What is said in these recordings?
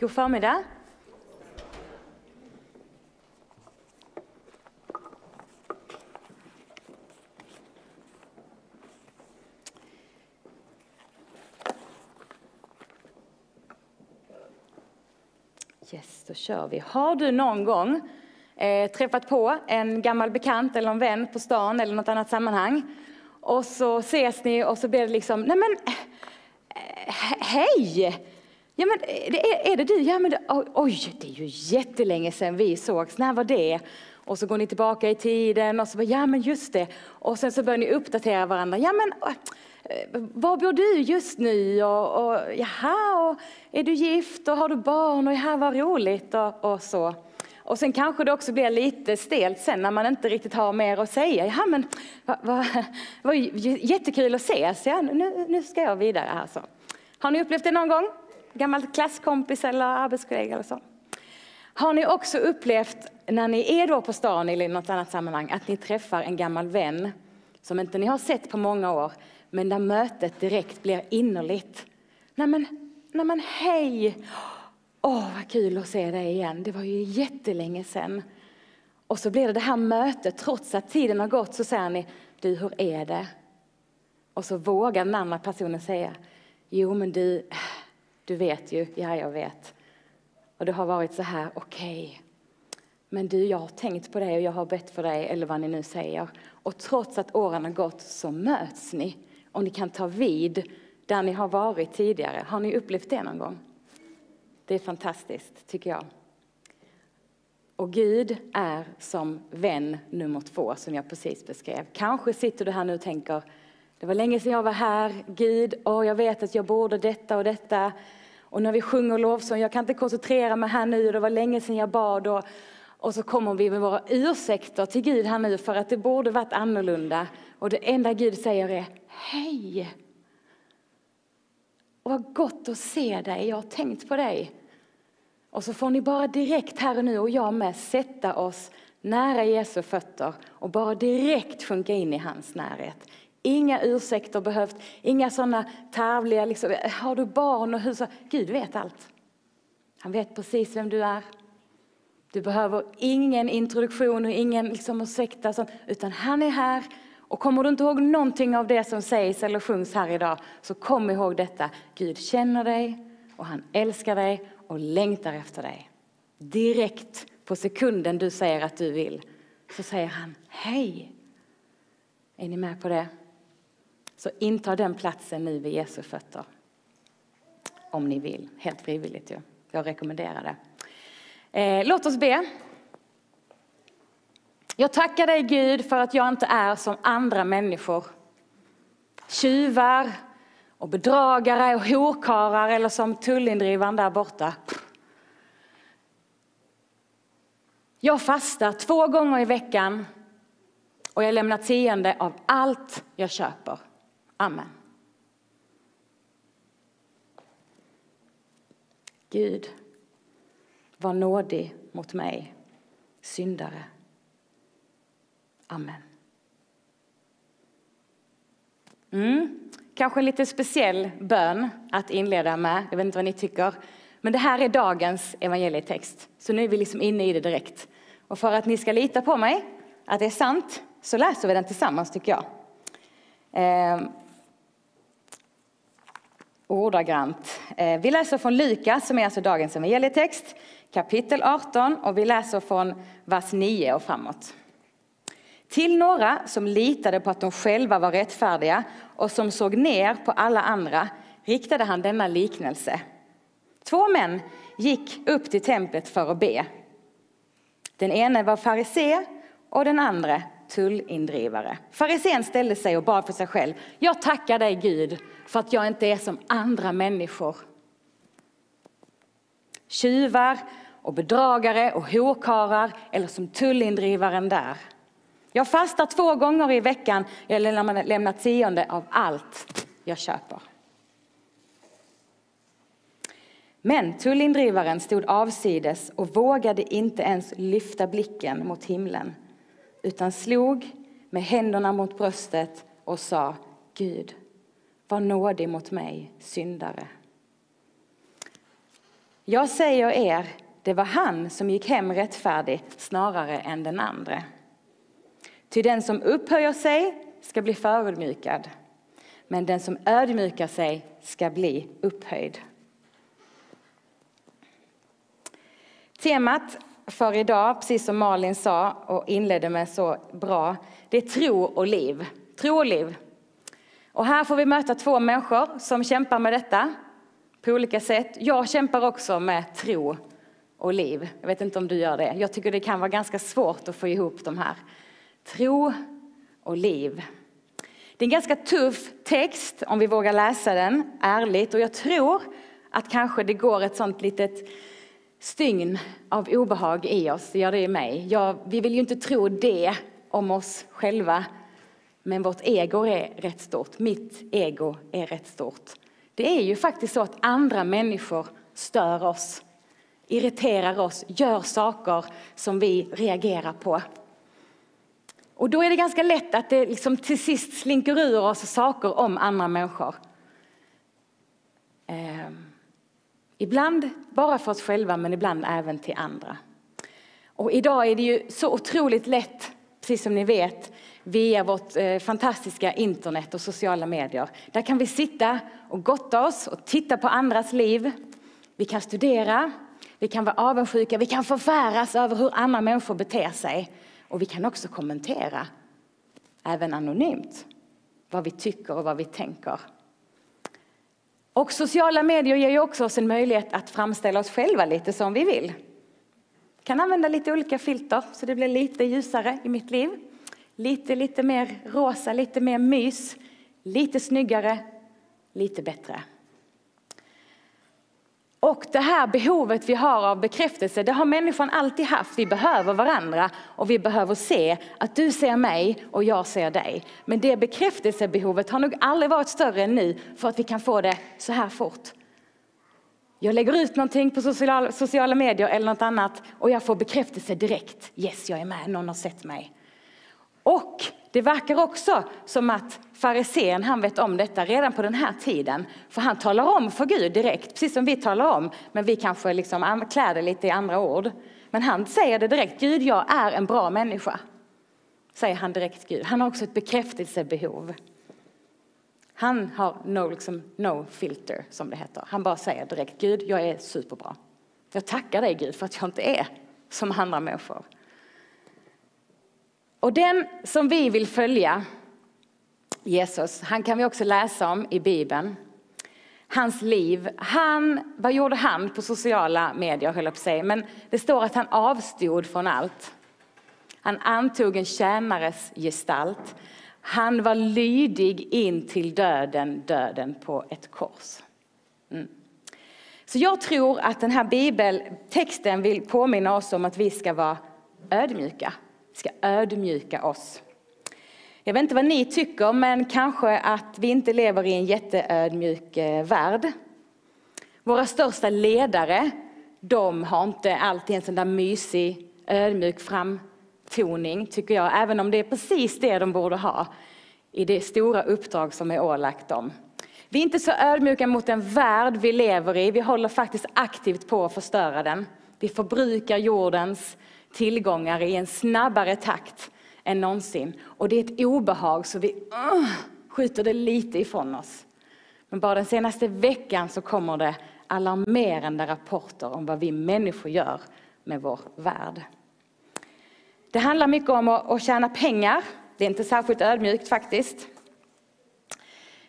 God förmiddag. Yes, då kör vi. Har du någon gång eh, träffat på en gammal bekant eller en vän på stan eller något annat sammanhang och så ses ni och så blir det liksom, nej men, eh, hej! Ja, men eh, är, är det du? Ja, men det, oj, det är ju jättelänge sedan vi sågs. När var det? Och så går ni tillbaka i tiden och så bara, ja men just det. Och sen så börjar ni uppdatera varandra. Ja men eh, var bor du just nu? Och, och, jaha, och är du gift och har du barn? Och jaha, vad roligt och, och så. Och sen kanske det också blir lite stelt sen när man inte riktigt har mer att säga. Ja men vad va, va, jättekul att ses. Ja, nu, nu ska jag vidare här så. Har ni upplevt det någon gång? Gammal klasskompis eller arbetskollega eller så. Har ni också upplevt när ni är då på stan eller i något annat sammanhang att ni träffar en gammal vän som inte ni har sett på många år men där mötet direkt blir innerligt? Nej men, nej men hej! Åh, oh, vad kul att se dig igen. Det var ju jättelänge sedan. Och så blir det det här mötet, trots att tiden har gått så säger ni, du hur är det? Och så vågar den andra personen säga, jo men du, du vet ju, ja jag vet. Och det har varit så här, okej. Okay. Men du, jag har tänkt på dig och jag har bett för dig, eller vad ni nu säger. Och trots att åren har gått så möts ni. Och ni kan ta vid där ni har varit tidigare. Har ni upplevt det någon gång? Det är fantastiskt, tycker jag. Och Gud är som vän nummer två, som jag precis beskrev. Kanske sitter du här nu och tänker, det var länge sedan jag var här, Gud, och jag vet att jag borde detta och detta. Och när vi sjunger lovsång, jag kan inte koncentrera mig här nu, det var länge sedan jag bad. Och, och så kommer vi med våra ursäkter till Gud här nu för att det borde varit annorlunda. Och det enda Gud säger är hej. Och vad gott att se dig, jag har tänkt på dig. Och så får ni bara direkt här och nu och jag med sätta oss nära Jesu fötter och bara direkt sjunka in i hans närhet. Inga ursäkter behövt, inga sådana tarvliga, liksom, har du barn och hur så? Gud vet allt. Han vet precis vem du är. Du behöver ingen introduktion och ingen liksom, ursäkta, utan han är här. Och kommer du inte ihåg någonting av det som sägs eller sjungs här idag, så kom ihåg detta. Gud känner dig och han älskar dig och längtar efter dig. Direkt på sekunden du säger att du vill, så säger han hej. Är ni med på det? Så inta den platsen nu vid Jesu fötter. Om ni vill, helt frivilligt ju. Jag rekommenderar det. Eh, låt oss be. Jag tackar dig Gud för att jag inte är som andra människor. Tjuvar och bedragare och horkarar eller som tullindrivaren där borta. Jag fastar två gånger i veckan och jag lämnar tionde av allt jag köper. Amen. Gud, var nådig mot mig, syndare. Amen. Mm. Kanske en lite speciell bön att inleda med. Jag vet inte vad ni tycker. Men det här är dagens evangelietext. Så nu är vi liksom inne i det direkt. Och för att ni ska lita på mig, att det är sant, så läser vi den tillsammans tycker jag. Ehm. Ordagrant. Eh, vi läser från Lukas, som är alltså dagens evangelietext, kapitel 18 och vi läser från vers 9 och framåt. Till några som litade på att de själva var rättfärdiga och som såg ner på alla andra riktade han denna liknelse. Två män gick upp till templet för att be. Den ene var farisé och den andra tullindrivare. Farisén ställde sig och bad för sig själv. Jag tackar dig Gud för att jag inte är som andra människor. tjuvar och bedragare och horkarlar eller som tullindrivaren där. Jag fastar två gånger i veckan, jag lämnar tionde av allt jag köper. Men tullindrivaren stod avsides och vågade inte ens lyfta blicken mot himlen utan slog med händerna mot bröstet och sa Gud, var nådig mot mig, syndare. Jag säger er, det var han som gick hem rättfärdig snarare än den andre. Ty den som upphöjer sig ska bli förödmjukad, men den som ödmjukar sig ska bli upphöjd. Temat för idag, precis som Malin sa och inledde med så bra, det är tro och liv. Tro och liv. Och här får vi möta två människor som kämpar med detta på olika sätt. Jag kämpar också med tro och liv. Jag vet inte om du gör det. Jag tycker det kan vara ganska svårt att få ihop de här. Tro och liv. Det är en ganska tuff text om vi vågar läsa den ärligt och jag tror att kanske det går ett sånt litet stygn av obehag i oss, det gör det i mig. Jag, vi vill ju inte tro det om oss själva, men vårt ego är rätt stort. Mitt ego är rätt stort. Det är ju faktiskt så att andra människor stör oss, irriterar oss, gör saker som vi reagerar på. Och då är det ganska lätt att det liksom till sist slinker ur oss saker om andra människor. Eh, ibland bara för oss själva, men ibland även till andra. Och idag är det ju så otroligt lätt, precis som ni vet, via vårt eh, fantastiska internet och sociala medier. Där kan vi sitta och gotta oss och titta på andras liv. Vi kan studera, vi kan vara avundsjuka, vi kan förfäras över hur andra människor beter sig. Och vi kan också kommentera, även anonymt, vad vi tycker och vad vi tänker. Och sociala medier ger ju också oss en möjlighet att framställa oss själva lite som vi vill. Kan använda lite olika filter så det blir lite ljusare i mitt liv. Lite, lite mer rosa, lite mer mys, lite snyggare, lite bättre. Och det här behovet vi har av bekräftelse, det har människan alltid haft. Vi behöver varandra och vi behöver se att du ser mig och jag ser dig. Men det bekräftelsebehovet har nog aldrig varit större än nu för att vi kan få det så här fort. Jag lägger ut någonting på sociala, sociala medier eller något annat och jag får bekräftelse direkt. Yes, jag är med, någon har sett mig. Och det verkar också som att farisén han vet om detta redan på den här tiden. För han talar om för Gud direkt, precis som vi talar om. Men vi kanske liksom klär det lite i andra ord. Men han säger det direkt, Gud jag är en bra människa. Säger han direkt Gud. Han har också ett bekräftelsebehov. Han har no, liksom, no filter som det heter. Han bara säger direkt, Gud jag är superbra. Jag tackar dig Gud för att jag inte är som andra människor. Och den som vi vill följa, Jesus, han kan vi också läsa om i Bibeln. Hans liv, han, vad gjorde han på sociala medier höll jag på att säga, men det står att han avstod från allt. Han antog en tjänares gestalt. Han var lydig in till döden, döden på ett kors. Mm. Så jag tror att den här bibeltexten vill påminna oss om att vi ska vara ödmjuka ska ödmjuka oss. Jag vet inte vad ni tycker, men kanske att vi inte lever i en jätteödmjuk eh, värld. Våra största ledare, de har inte alltid en sån där mysig, ödmjuk framtoning, tycker jag. Även om det är precis det de borde ha i det stora uppdrag som är ålagt dem. Vi är inte så ödmjuka mot den värld vi lever i. Vi håller faktiskt aktivt på att förstöra den. Vi förbrukar jordens tillgångar i en snabbare takt än någonsin. Och det är ett obehag så vi uh, skjuter det lite ifrån oss. Men bara den senaste veckan så kommer det alarmerande rapporter om vad vi människor gör med vår värld. Det handlar mycket om att tjäna pengar. Det är inte särskilt ödmjukt faktiskt.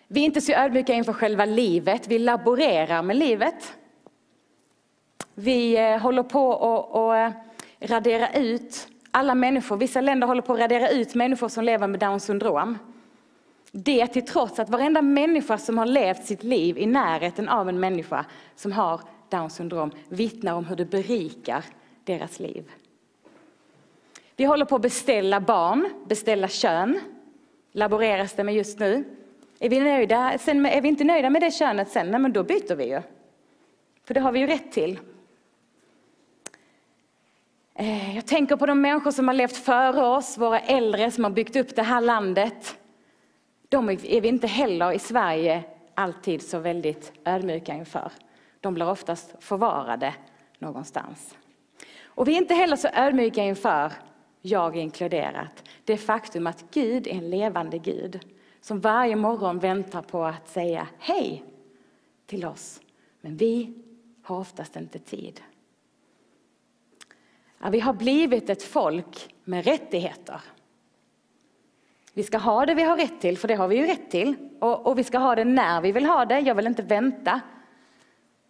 Vi är inte så ödmjuka inför själva livet. Vi laborerar med livet. Vi eh, håller på och, och eh, radera ut alla människor. Vissa länder håller på att radera ut människor som lever med Downs syndrom. Det till trots att varenda människa som har levt sitt liv i närheten av en människa som har Downs syndrom vittnar om hur det berikar deras liv. Vi håller på att beställa barn, beställa kön, laboreras det med just nu. Är vi, nöjda? Sen, är vi inte nöjda med det könet sen, nej men då byter vi ju. För det har vi ju rätt till. Eh, jag tänker på de människor som har levt före oss, våra äldre som har byggt upp det här landet. De är vi inte heller i Sverige alltid så väldigt ödmjuka inför. De blir oftast förvarade någonstans. Och vi är inte heller så ödmjuka inför, jag inkluderat, det faktum att Gud är en levande Gud som varje morgon väntar på att säga hej till oss. Men vi har oftast inte tid. Ja, vi har blivit ett folk med rättigheter. Vi ska ha det vi har rätt till, för det har vi ju rätt till. Och, och vi ska ha det när vi vill ha det. Jag vill inte vänta.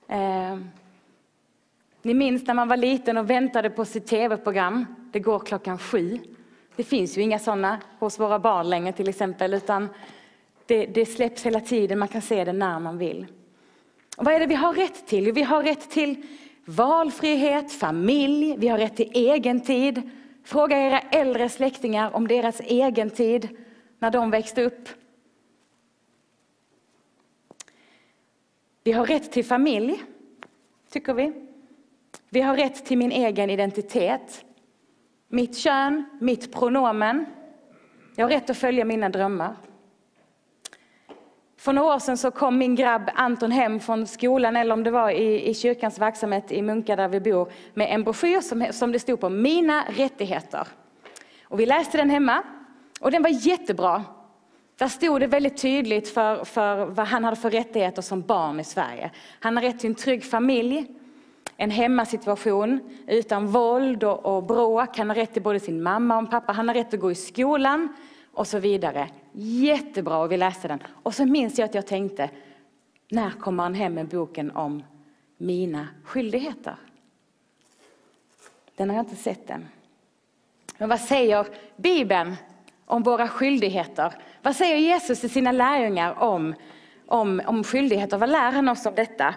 Eh, ni minns när man var liten och väntade på sitt tv-program. Det går klockan sju. Det finns ju inga sådana hos våra barn längre till exempel, utan det, det släpps hela tiden. Man kan se det när man vill. Och vad är det vi har rätt till? Vi har rätt till valfrihet, familj, vi har rätt till egen tid. Fråga era äldre släktingar om deras egen tid när de växte upp. Vi har rätt till familj, tycker vi. Vi har rätt till min egen identitet. Mitt kön, mitt pronomen. Jag har rätt att följa mina drömmar. För några år sedan så kom min grabb Anton hem från skolan, eller om det var i, i kyrkans verksamhet i Munka där vi bor, med en broschyr som, som det stod på Mina rättigheter. Och vi läste den hemma och den var jättebra. Där stod det väldigt tydligt för, för vad han hade för rättigheter som barn i Sverige. Han har rätt till en trygg familj, en hemmasituation utan våld och, och bråk. Han har rätt till både sin mamma och pappa. Han har rätt att gå i skolan och så vidare. Jättebra, och vi läste den. Och så minns jag att jag tänkte, när kommer han hem med boken om mina skyldigheter? Den har jag inte sett än. Men vad säger Bibeln om våra skyldigheter? Vad säger Jesus till sina lärjungar om, om, om skyldigheter? Vad lär han oss om detta?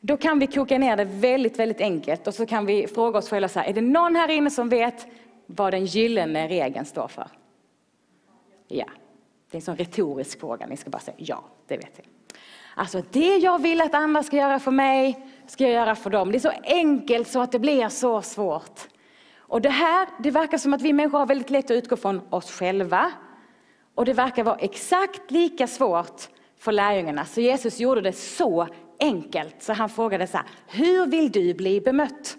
Då kan vi koka ner det väldigt, väldigt enkelt och så kan vi fråga oss själva så här, är det någon här inne som vet vad den gyllene regeln står för? Ja, det är en sån retorisk fråga, ni ska bara säga ja, det vet jag. Alltså det jag vill att andra ska göra för mig, ska jag göra för dem. Det är så enkelt så att det blir så svårt. Och det här, det verkar som att vi människor har väldigt lätt att utgå från oss själva. Och det verkar vara exakt lika svårt för lärjungarna. Så Jesus gjorde det så enkelt. Så han frågade så här, hur vill du bli bemött?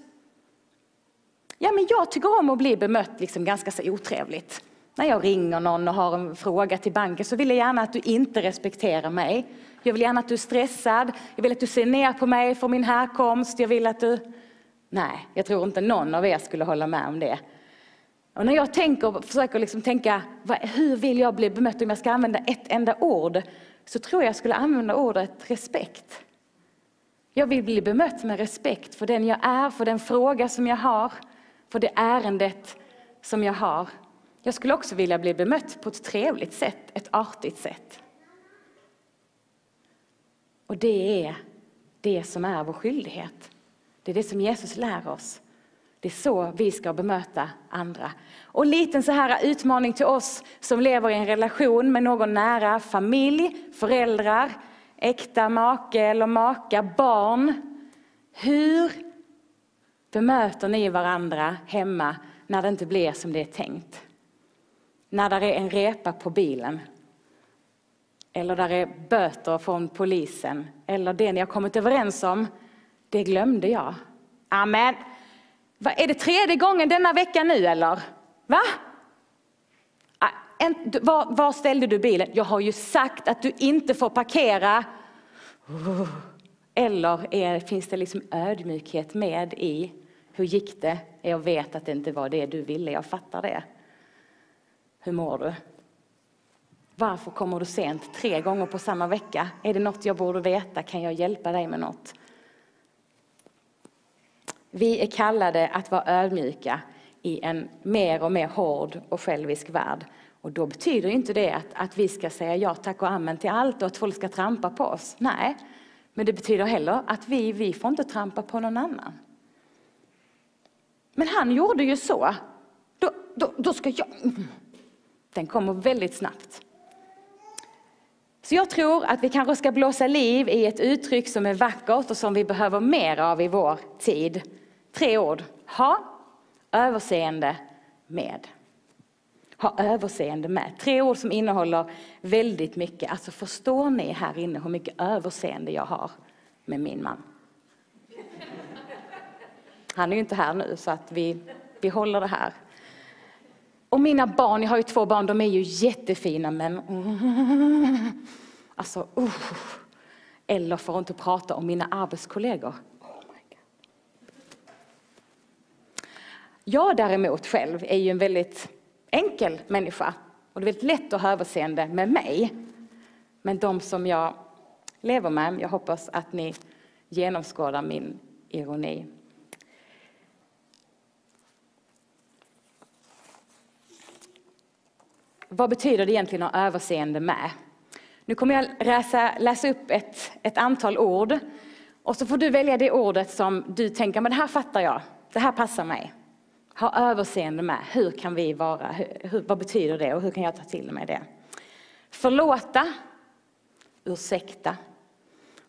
Ja, men jag tycker om att bli bemött liksom ganska så otrevligt. När jag ringer någon och har en fråga till banken så vill jag gärna att du inte respekterar mig. Jag vill gärna att du är stressad. Jag vill att du ser ner på mig för min härkomst. Jag vill att du... Nej, jag tror inte någon av er skulle hålla med om det. Och när jag tänker, försöker liksom tänka, hur vill jag bli bemött om jag ska använda ett enda ord? Så tror jag jag skulle använda ordet respekt. Jag vill bli bemött med respekt för den jag är, för den fråga som jag har, för det ärendet som jag har. Jag skulle också vilja bli bemött på ett trevligt sätt, ett artigt sätt. Och det är det som är vår skyldighet. Det är det som Jesus lär oss. Det är så vi ska bemöta andra. Och en liten så här utmaning till oss som lever i en relation med någon nära, familj, föräldrar, äkta make eller maka, barn. Hur bemöter ni varandra hemma när det inte blir som det är tänkt? När det är en repa på bilen eller där är böter från polisen eller det ni har kommit överens om, det glömde jag. Amen. Va, är det tredje gången denna vecka nu eller? Va? Ah, en, var, var, ställde du bilen? Jag har ju sagt att du inte får parkera. Uh, eller är, finns det liksom ödmjukhet med i hur gick det? Jag vet att det inte var det du ville, jag fattar det. Hur mår du? Varför kommer du sent tre gånger på samma vecka? Är det något jag borde veta? Kan jag hjälpa dig med något? Vi är kallade att vara ödmjuka i en mer och mer hård och självisk värld. Och då betyder inte det att, att vi ska säga ja tack och amen till allt och att folk ska trampa på oss. Nej, men det betyder heller att vi, vi får inte trampa på någon annan. Men han gjorde ju så. Då, då, då ska jag... Den kommer väldigt snabbt. Så jag tror att vi kanske ska blåsa liv i ett uttryck som är vackert och som vi behöver mer av i vår tid. Tre ord. Ha överseende med. Ha överseende med. Tre ord som innehåller väldigt mycket. Alltså förstår ni här inne hur mycket överseende jag har med min man? Han är ju inte här nu så att vi, vi håller det här. Och mina barn, jag har ju två barn, de är ju jättefina men... Alltså, uh. Eller för att inte prata om mina arbetskollegor. Jag däremot själv är ju en väldigt enkel människa och det är väldigt lätt att ha överseende med mig. Men de som jag lever med, jag hoppas att ni genomskådar min ironi. Vad betyder det egentligen att ha överseende med? Nu kommer jag läsa, läsa upp ett, ett antal ord och så får du välja det ordet som du tänker, men det här fattar jag, det här passar mig. Ha överseende med, hur kan vi vara, hur, vad betyder det och hur kan jag ta till mig det? Förlåta, ursäkta,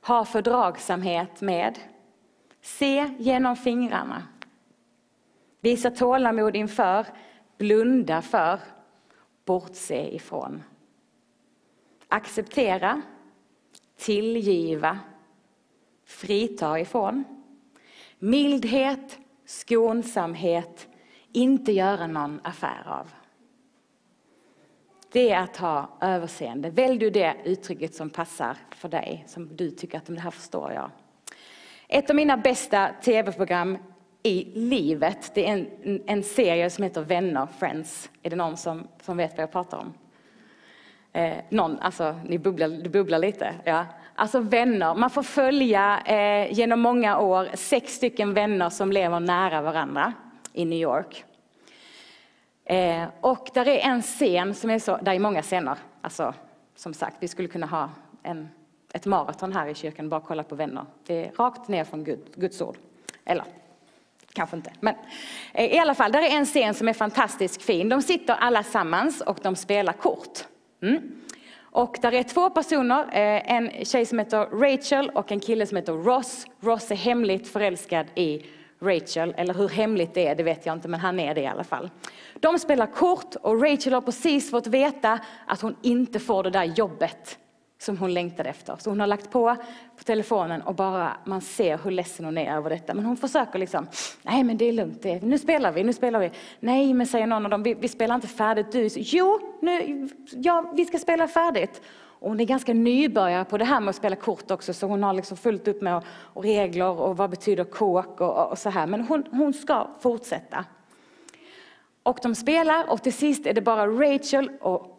ha fördragsamhet med, se genom fingrarna, visa tålamod inför, blunda för, bortse ifrån. Acceptera, tillgiva, frita ifrån. Mildhet, skonsamhet, inte göra någon affär av. Det är att ha överseende. Välj du det uttrycket som passar för dig, som du tycker att det här förstår jag. Ett av mina bästa tv-program i livet, det är en, en serie som heter Vänner, Friends. Är det någon som, som vet vad jag pratar om? Eh, någon, alltså ni bubblar, du bubblar lite. Ja. Alltså vänner, man får följa eh, genom många år sex stycken vänner som lever nära varandra i New York. Eh, och där är en scen som är så, där är många scener, alltså som sagt, vi skulle kunna ha en, ett maraton här i kyrkan, bara kolla på vänner. Det är rakt ner från Gud, Guds ord. Eller Kanske inte. Men eh, i alla fall, där är en scen som är fantastiskt fin. De sitter alla sammans och de spelar kort. Mm. Och där är två personer, eh, en tjej som heter Rachel och en kille som heter Ross. Ross är hemligt förälskad i Rachel, eller hur hemligt det är, det vet jag inte, men han är det i alla fall. De spelar kort och Rachel har precis fått veta att hon inte får det där jobbet som hon längtade efter. Så hon har lagt på på telefonen och bara man ser hur ledsen hon är över detta. Men hon försöker liksom, nej men det är lugnt, det, nu spelar vi, nu spelar vi. Nej men säger någon av dem, vi, vi spelar inte färdigt. Du, jo, nu, ja, vi ska spela färdigt. Och hon är ganska nybörjare på det här med att spela kort också så hon har liksom fullt upp med och, och regler och vad betyder kåk och, och, så här. Men hon, hon ska fortsätta. Och de spelar och till sist är det bara Rachel och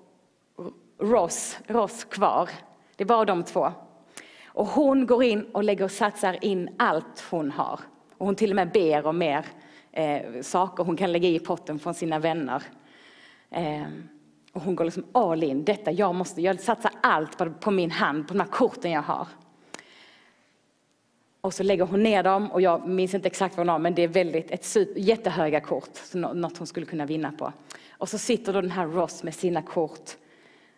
Ross, Ross kvar. Det är bara de två. Och hon går in och lägger och satsar in allt hon har. Och hon till och med ber om mer eh, saker hon kan lägga i potten från sina vänner. Eh, och hon går liksom all in. Detta, jag måste, jag satsar allt på, på min hand, på de här korten jag har. Och så lägger hon ner dem och jag minns inte exakt vad hon har men det är väldigt, ett super, jättehöga kort, så något hon skulle kunna vinna på. Och så sitter då den här Ross med sina kort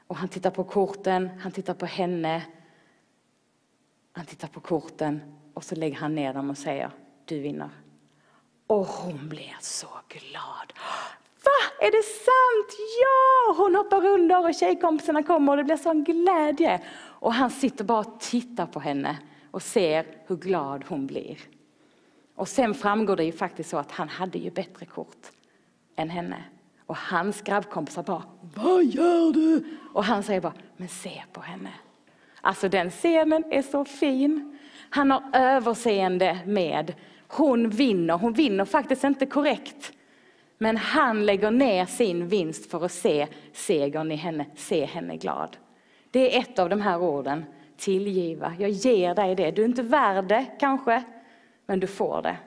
och han tittar på korten, han tittar på henne. Han tittar på korten och så lägger han ner dem och säger du vinner. Och hon blir så glad. Va, är det sant? Ja! Hon hoppar under och tjejkompisarna kommer och det blir sån glädje. Och han sitter bara och tittar på henne och ser hur glad hon blir. Och sen framgår det ju faktiskt så att han hade ju bättre kort än henne. Och hans grabbkompisar bara, vad gör du? Och han säger bara, men se på henne. Alltså den scenen är så fin. Han har överseende med, hon vinner, hon vinner faktiskt inte korrekt. Men han lägger ner sin vinst för att se segern i henne, se henne glad. Det är ett av de här orden, tillgiva. Jag ger dig det. Du är inte värd det kanske, men du får det.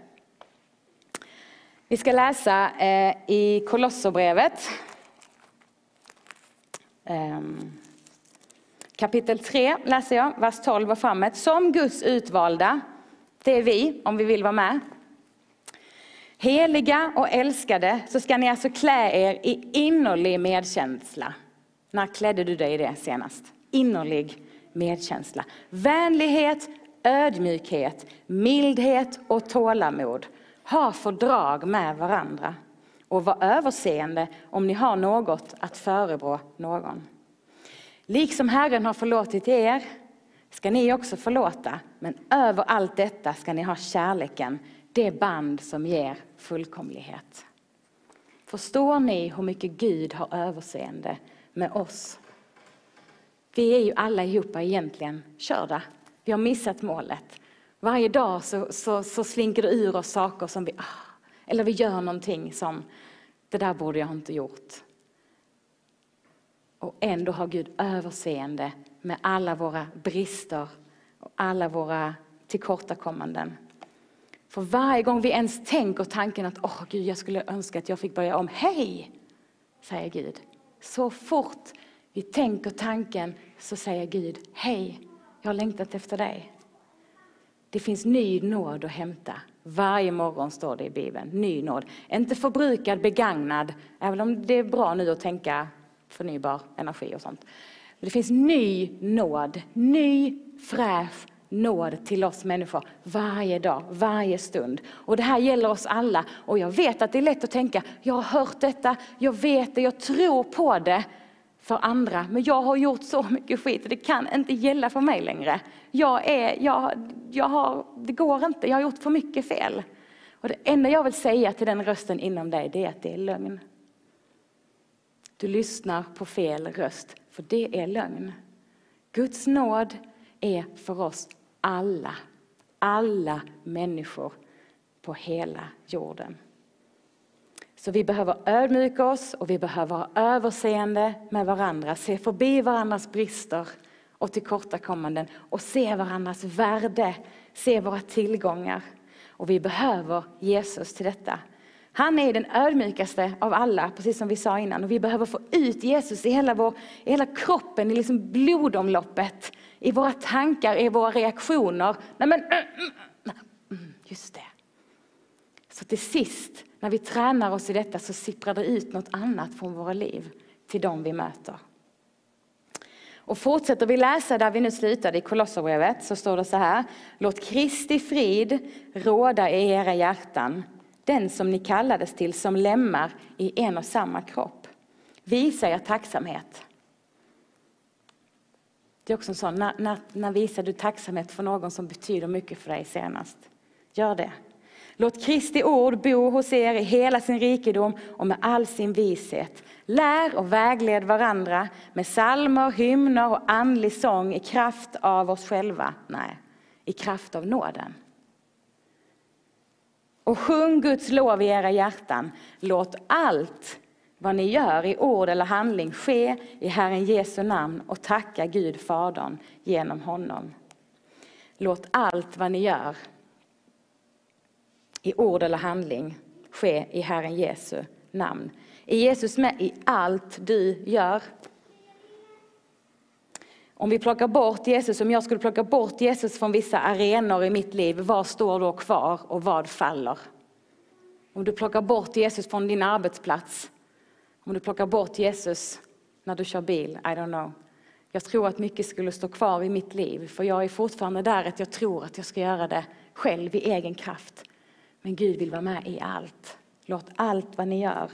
Vi ska läsa eh, i Kolosserbrevet. Ehm, kapitel 3 läser jag, vers 12 och framåt. Som Guds utvalda, det är vi om vi vill vara med. Heliga och älskade så ska ni alltså klä er i innerlig medkänsla. När klädde du dig i det senast? Innerlig medkänsla. Vänlighet, ödmjukhet, mildhet och tålamod. Ha fördrag med varandra och var överseende om ni har något att förebrå någon. Liksom Herren har förlåtit er ska ni också förlåta, men över allt detta ska ni ha kärleken, det band som ger fullkomlighet. Förstår ni hur mycket Gud har överseende med oss? Vi är ju alla ihop egentligen körda. Vi har missat målet. Varje dag så, så, så slinker det ur oss saker som vi, ah, eller vi gör någonting som, det där borde jag inte gjort. Och ändå har Gud överseende med alla våra brister och alla våra tillkortakommanden. För varje gång vi ens tänker tanken att åh Gud, jag skulle önska att jag fick börja om. Hej, säger Gud. Så fort vi tänker tanken så säger Gud, hej, jag har längtat efter dig. Det finns ny nåd att hämta. Varje morgon står det i Bibeln, ny nåd. Inte förbrukad, begagnad, även om det är bra nu att tänka förnybar energi och sånt. Men det finns ny nåd, ny fräsch nåd till oss människor varje dag, varje stund. Och det här gäller oss alla. Och jag vet att det är lätt att tänka, jag har hört detta, jag vet det, jag tror på det för andra. Men jag har gjort så mycket skit och det kan inte gälla för mig längre. Jag är, jag, jag har, det går inte, jag har gjort för mycket fel. Och det enda jag vill säga till den rösten inom dig, det är att det är lögn. Du lyssnar på fel röst, för det är lögn. Guds nåd är för oss alla, alla människor på hela jorden. Så vi behöver ödmjuka oss och vi behöver ha överseende med varandra, se förbi varandras brister och tillkortakommanden och se varandras värde, se våra tillgångar. Och vi behöver Jesus till detta. Han är den ödmjukaste av alla, precis som vi sa innan. Och vi behöver få ut Jesus i hela, vår, i hela kroppen, i liksom blodomloppet, i våra tankar, i våra reaktioner. Nej men, mm, mm, mm, just det. Så till sist, när vi tränar oss i detta, så sipprar det ut något annat från våra liv till dem vi möter. Och fortsätter vi läsa där vi nu slutade i Kolosserbrevet så står det så här. Låt Kristi frid råda i era hjärtan den som ni kallades till som lemmar i en och samma kropp. Visa er tacksamhet. Det är också en sån, när, när, när visar du tacksamhet för någon som betyder mycket för dig senast? Gör det. Låt Kristi ord bo hos er i hela sin rikedom och med all sin vishet. Lär och vägled varandra med salmer, hymner och andlig sång i kraft av oss själva. Nej, i kraft av nåden. Och sjung Guds lov i era hjärtan. Låt allt vad ni gör i ord eller handling ske i Herren Jesu namn och tacka Gud Fadern genom honom. Låt allt vad ni gör i ord eller handling ske i Herren Jesu namn. Är Jesus med i allt du gör? Om vi plockar bort Jesus, om jag skulle plocka bort Jesus från vissa arenor i mitt liv, vad står då kvar och vad faller? Om du plockar bort Jesus från din arbetsplats, om du plockar bort Jesus när du kör bil, I don't know. Jag tror att mycket skulle stå kvar i mitt liv, för jag är fortfarande där att jag tror att jag ska göra det själv i egen kraft. Men Gud vill vara med i allt. Låt allt vad ni gör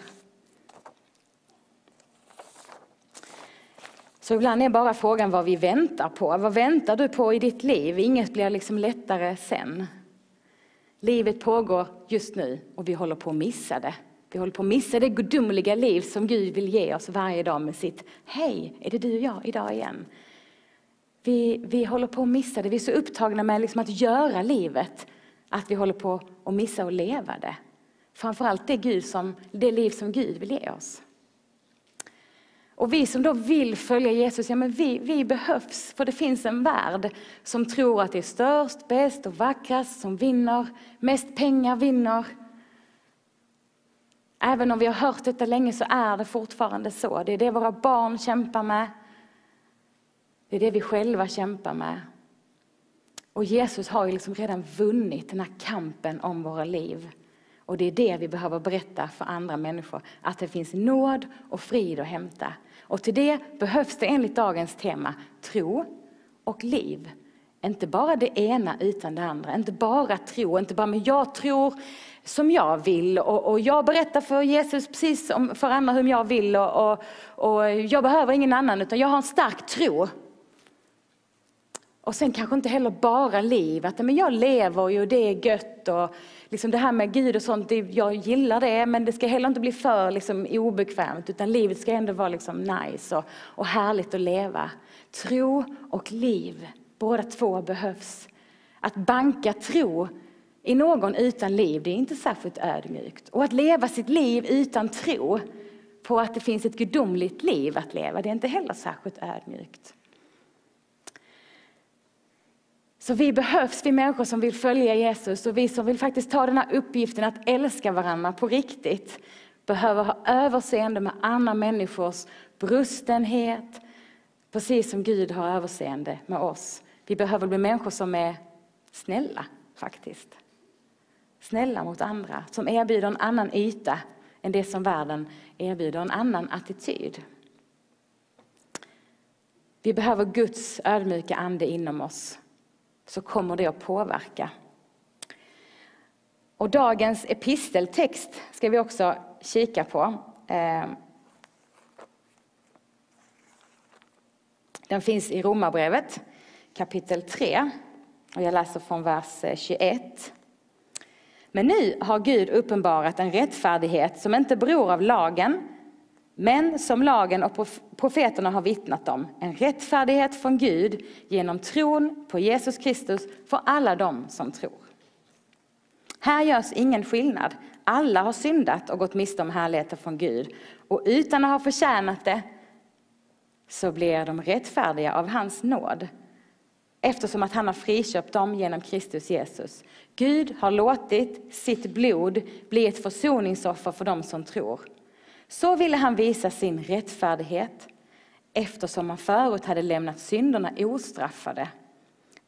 Så ibland är bara frågan vad vi väntar på. Vad väntar du på i ditt liv? Inget blir liksom lättare sen. Livet pågår just nu och vi håller på att missa det. Vi håller på att missa det gudomliga liv som Gud vill ge oss varje dag med sitt Hej, är det du och jag idag igen? Vi, vi håller på att missa det. Vi är så upptagna med liksom att göra livet att vi håller på att missa att leva det. Framförallt det, Gud som, det liv som Gud vill ge oss. Och vi som då vill följa Jesus, ja men vi, vi behövs. För det finns en värld som tror att det är störst, bäst och vackrast som vinner. Mest pengar vinner. Även om vi har hört detta länge så är det fortfarande så. Det är det våra barn kämpar med. Det är det vi själva kämpar med. Och Jesus har ju liksom redan vunnit den här kampen om våra liv. Och det är det vi behöver berätta för andra människor, att det finns nåd och frid att hämta. Och till det behövs det enligt dagens tema tro och liv. Inte bara det ena utan det andra, inte bara tro, inte bara men jag tror som jag vill och, och jag berättar för Jesus precis som för andra hur jag vill och, och, och jag behöver ingen annan utan jag har en stark tro. Och sen kanske inte heller bara liv, att men jag lever ju och det är gött och liksom det här med Gud och sånt, det, jag gillar det men det ska heller inte bli för liksom, obekvämt utan livet ska ändå vara liksom nice och, och härligt att leva. Tro och liv, båda två behövs. Att banka tro i någon utan liv, det är inte särskilt ödmjukt. Och att leva sitt liv utan tro på att det finns ett gudomligt liv att leva, det är inte heller särskilt ödmjukt. Så vi behövs, vi människor som vill följa Jesus och vi som vill faktiskt ta den här uppgiften att älska varandra på riktigt behöver ha överseende med andra människors brustenhet, precis som Gud har överseende med oss. Vi behöver bli människor som är snälla faktiskt. Snälla mot andra, som erbjuder en annan yta än det som världen erbjuder, en annan attityd. Vi behöver Guds ödmjuka ande inom oss så kommer det att påverka. Och dagens episteltext ska vi också kika på. Ehm, den finns i Romarbrevet kapitel 3 och jag läser från vers eh, 21. Men nu har Gud uppenbarat en rättfärdighet som inte beror av lagen men som lagen och profeterna har vittnat om, en rättfärdighet från Gud genom tron på Jesus Kristus för alla dem som tror. Här görs ingen skillnad. Alla har syndat och gått miste om härligheten från Gud och utan att ha förtjänat det så blir de rättfärdiga av hans nåd eftersom att han har friköpt dem genom Kristus Jesus. Gud har låtit sitt blod bli ett försoningsoffer för dem som tror. Så ville han visa sin rättfärdighet eftersom han förut hade lämnat synderna ostraffade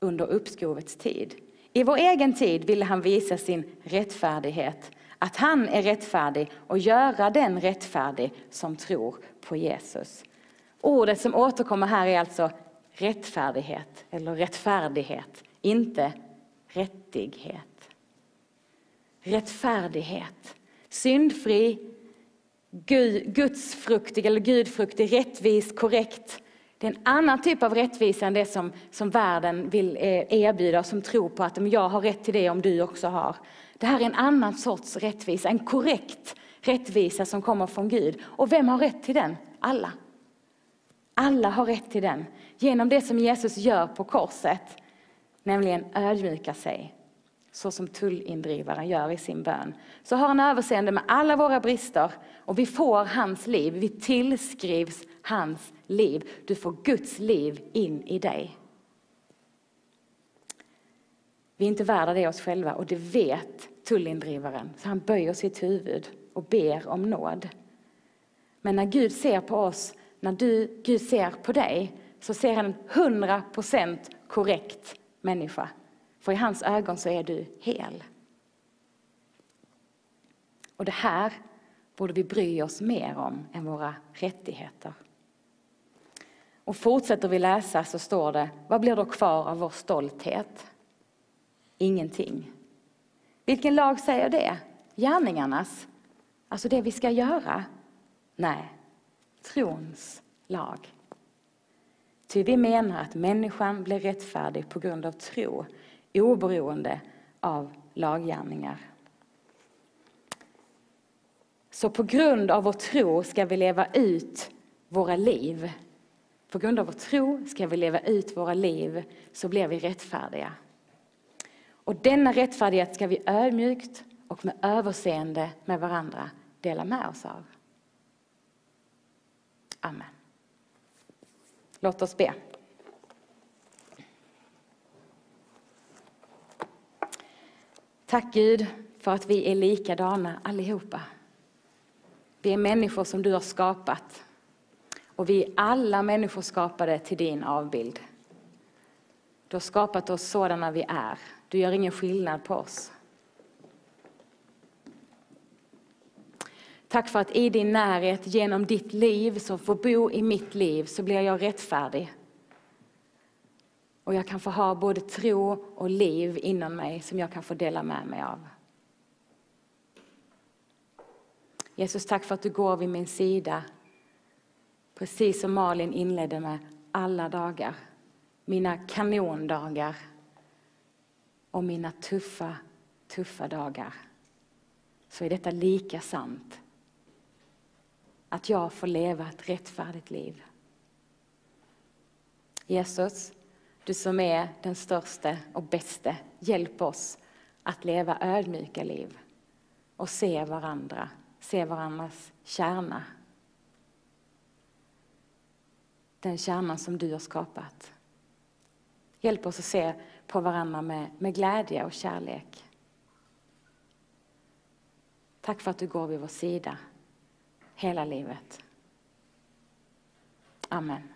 under uppskovets tid. I vår egen tid ville han visa sin rättfärdighet, att han är rättfärdig och göra den rättfärdig som tror på Jesus. Ordet som återkommer här är alltså rättfärdighet eller rättfärdighet, inte rättighet. Rättfärdighet, syndfri, gudsfruktig eller gudfruktig, rättvis, korrekt. Det är en annan typ av rättvisa än det som, som världen vill eh, erbjuda som tror på att jag har rätt till det om du också har. Det här är en annan sorts rättvisa, en korrekt rättvisa som kommer från Gud. Och vem har rätt till den? Alla. Alla har rätt till den genom det som Jesus gör på korset, nämligen ödmjuka sig så som tullindrivaren gör i sin bön, så har han överseende med alla våra brister och vi får hans liv, vi tillskrivs hans liv. Du får Guds liv in i dig. Vi är inte värda det oss själva och det vet tullindrivaren, så han böjer sitt huvud och ber om nåd. Men när Gud ser på oss, när du, Gud ser på dig, så ser han en hundra procent korrekt människa. För i hans ögon så är du hel. Och det här borde vi bry oss mer om än våra rättigheter. Och fortsätter vi läsa så står det, vad blir då kvar av vår stolthet? Ingenting. Vilken lag säger det? Gärningarnas? Alltså det vi ska göra? Nej, trons lag. Ty vi menar att människan blir rättfärdig på grund av tro oberoende av laggärningar. Så på grund av vår tro ska vi leva ut våra liv. På grund av vår tro ska vi leva ut våra liv så blir vi rättfärdiga. Och denna rättfärdighet ska vi ödmjukt och med överseende med varandra dela med oss av. Amen. Låt oss be. Tack Gud för att vi är likadana allihopa. Vi är människor som du har skapat. Och vi är alla människor skapade till din avbild. Du har skapat oss sådana vi är. Du gör ingen skillnad på oss. Tack för att i din närhet, genom ditt liv som får bo i mitt liv, så blir jag rättfärdig. Och jag kan få ha både tro och liv inom mig som jag kan få dela med mig av. Jesus, tack för att du går vid min sida. Precis som Malin inledde med, alla dagar. Mina kanondagar och mina tuffa, tuffa dagar. Så är detta lika sant. Att jag får leva ett rättfärdigt liv. Jesus, du som är den största och bäste, hjälp oss att leva ödmjuka liv och se varandra, se varandras kärna. Den kärnan som du har skapat. Hjälp oss att se på varandra med, med glädje och kärlek. Tack för att du går vid vår sida hela livet. Amen.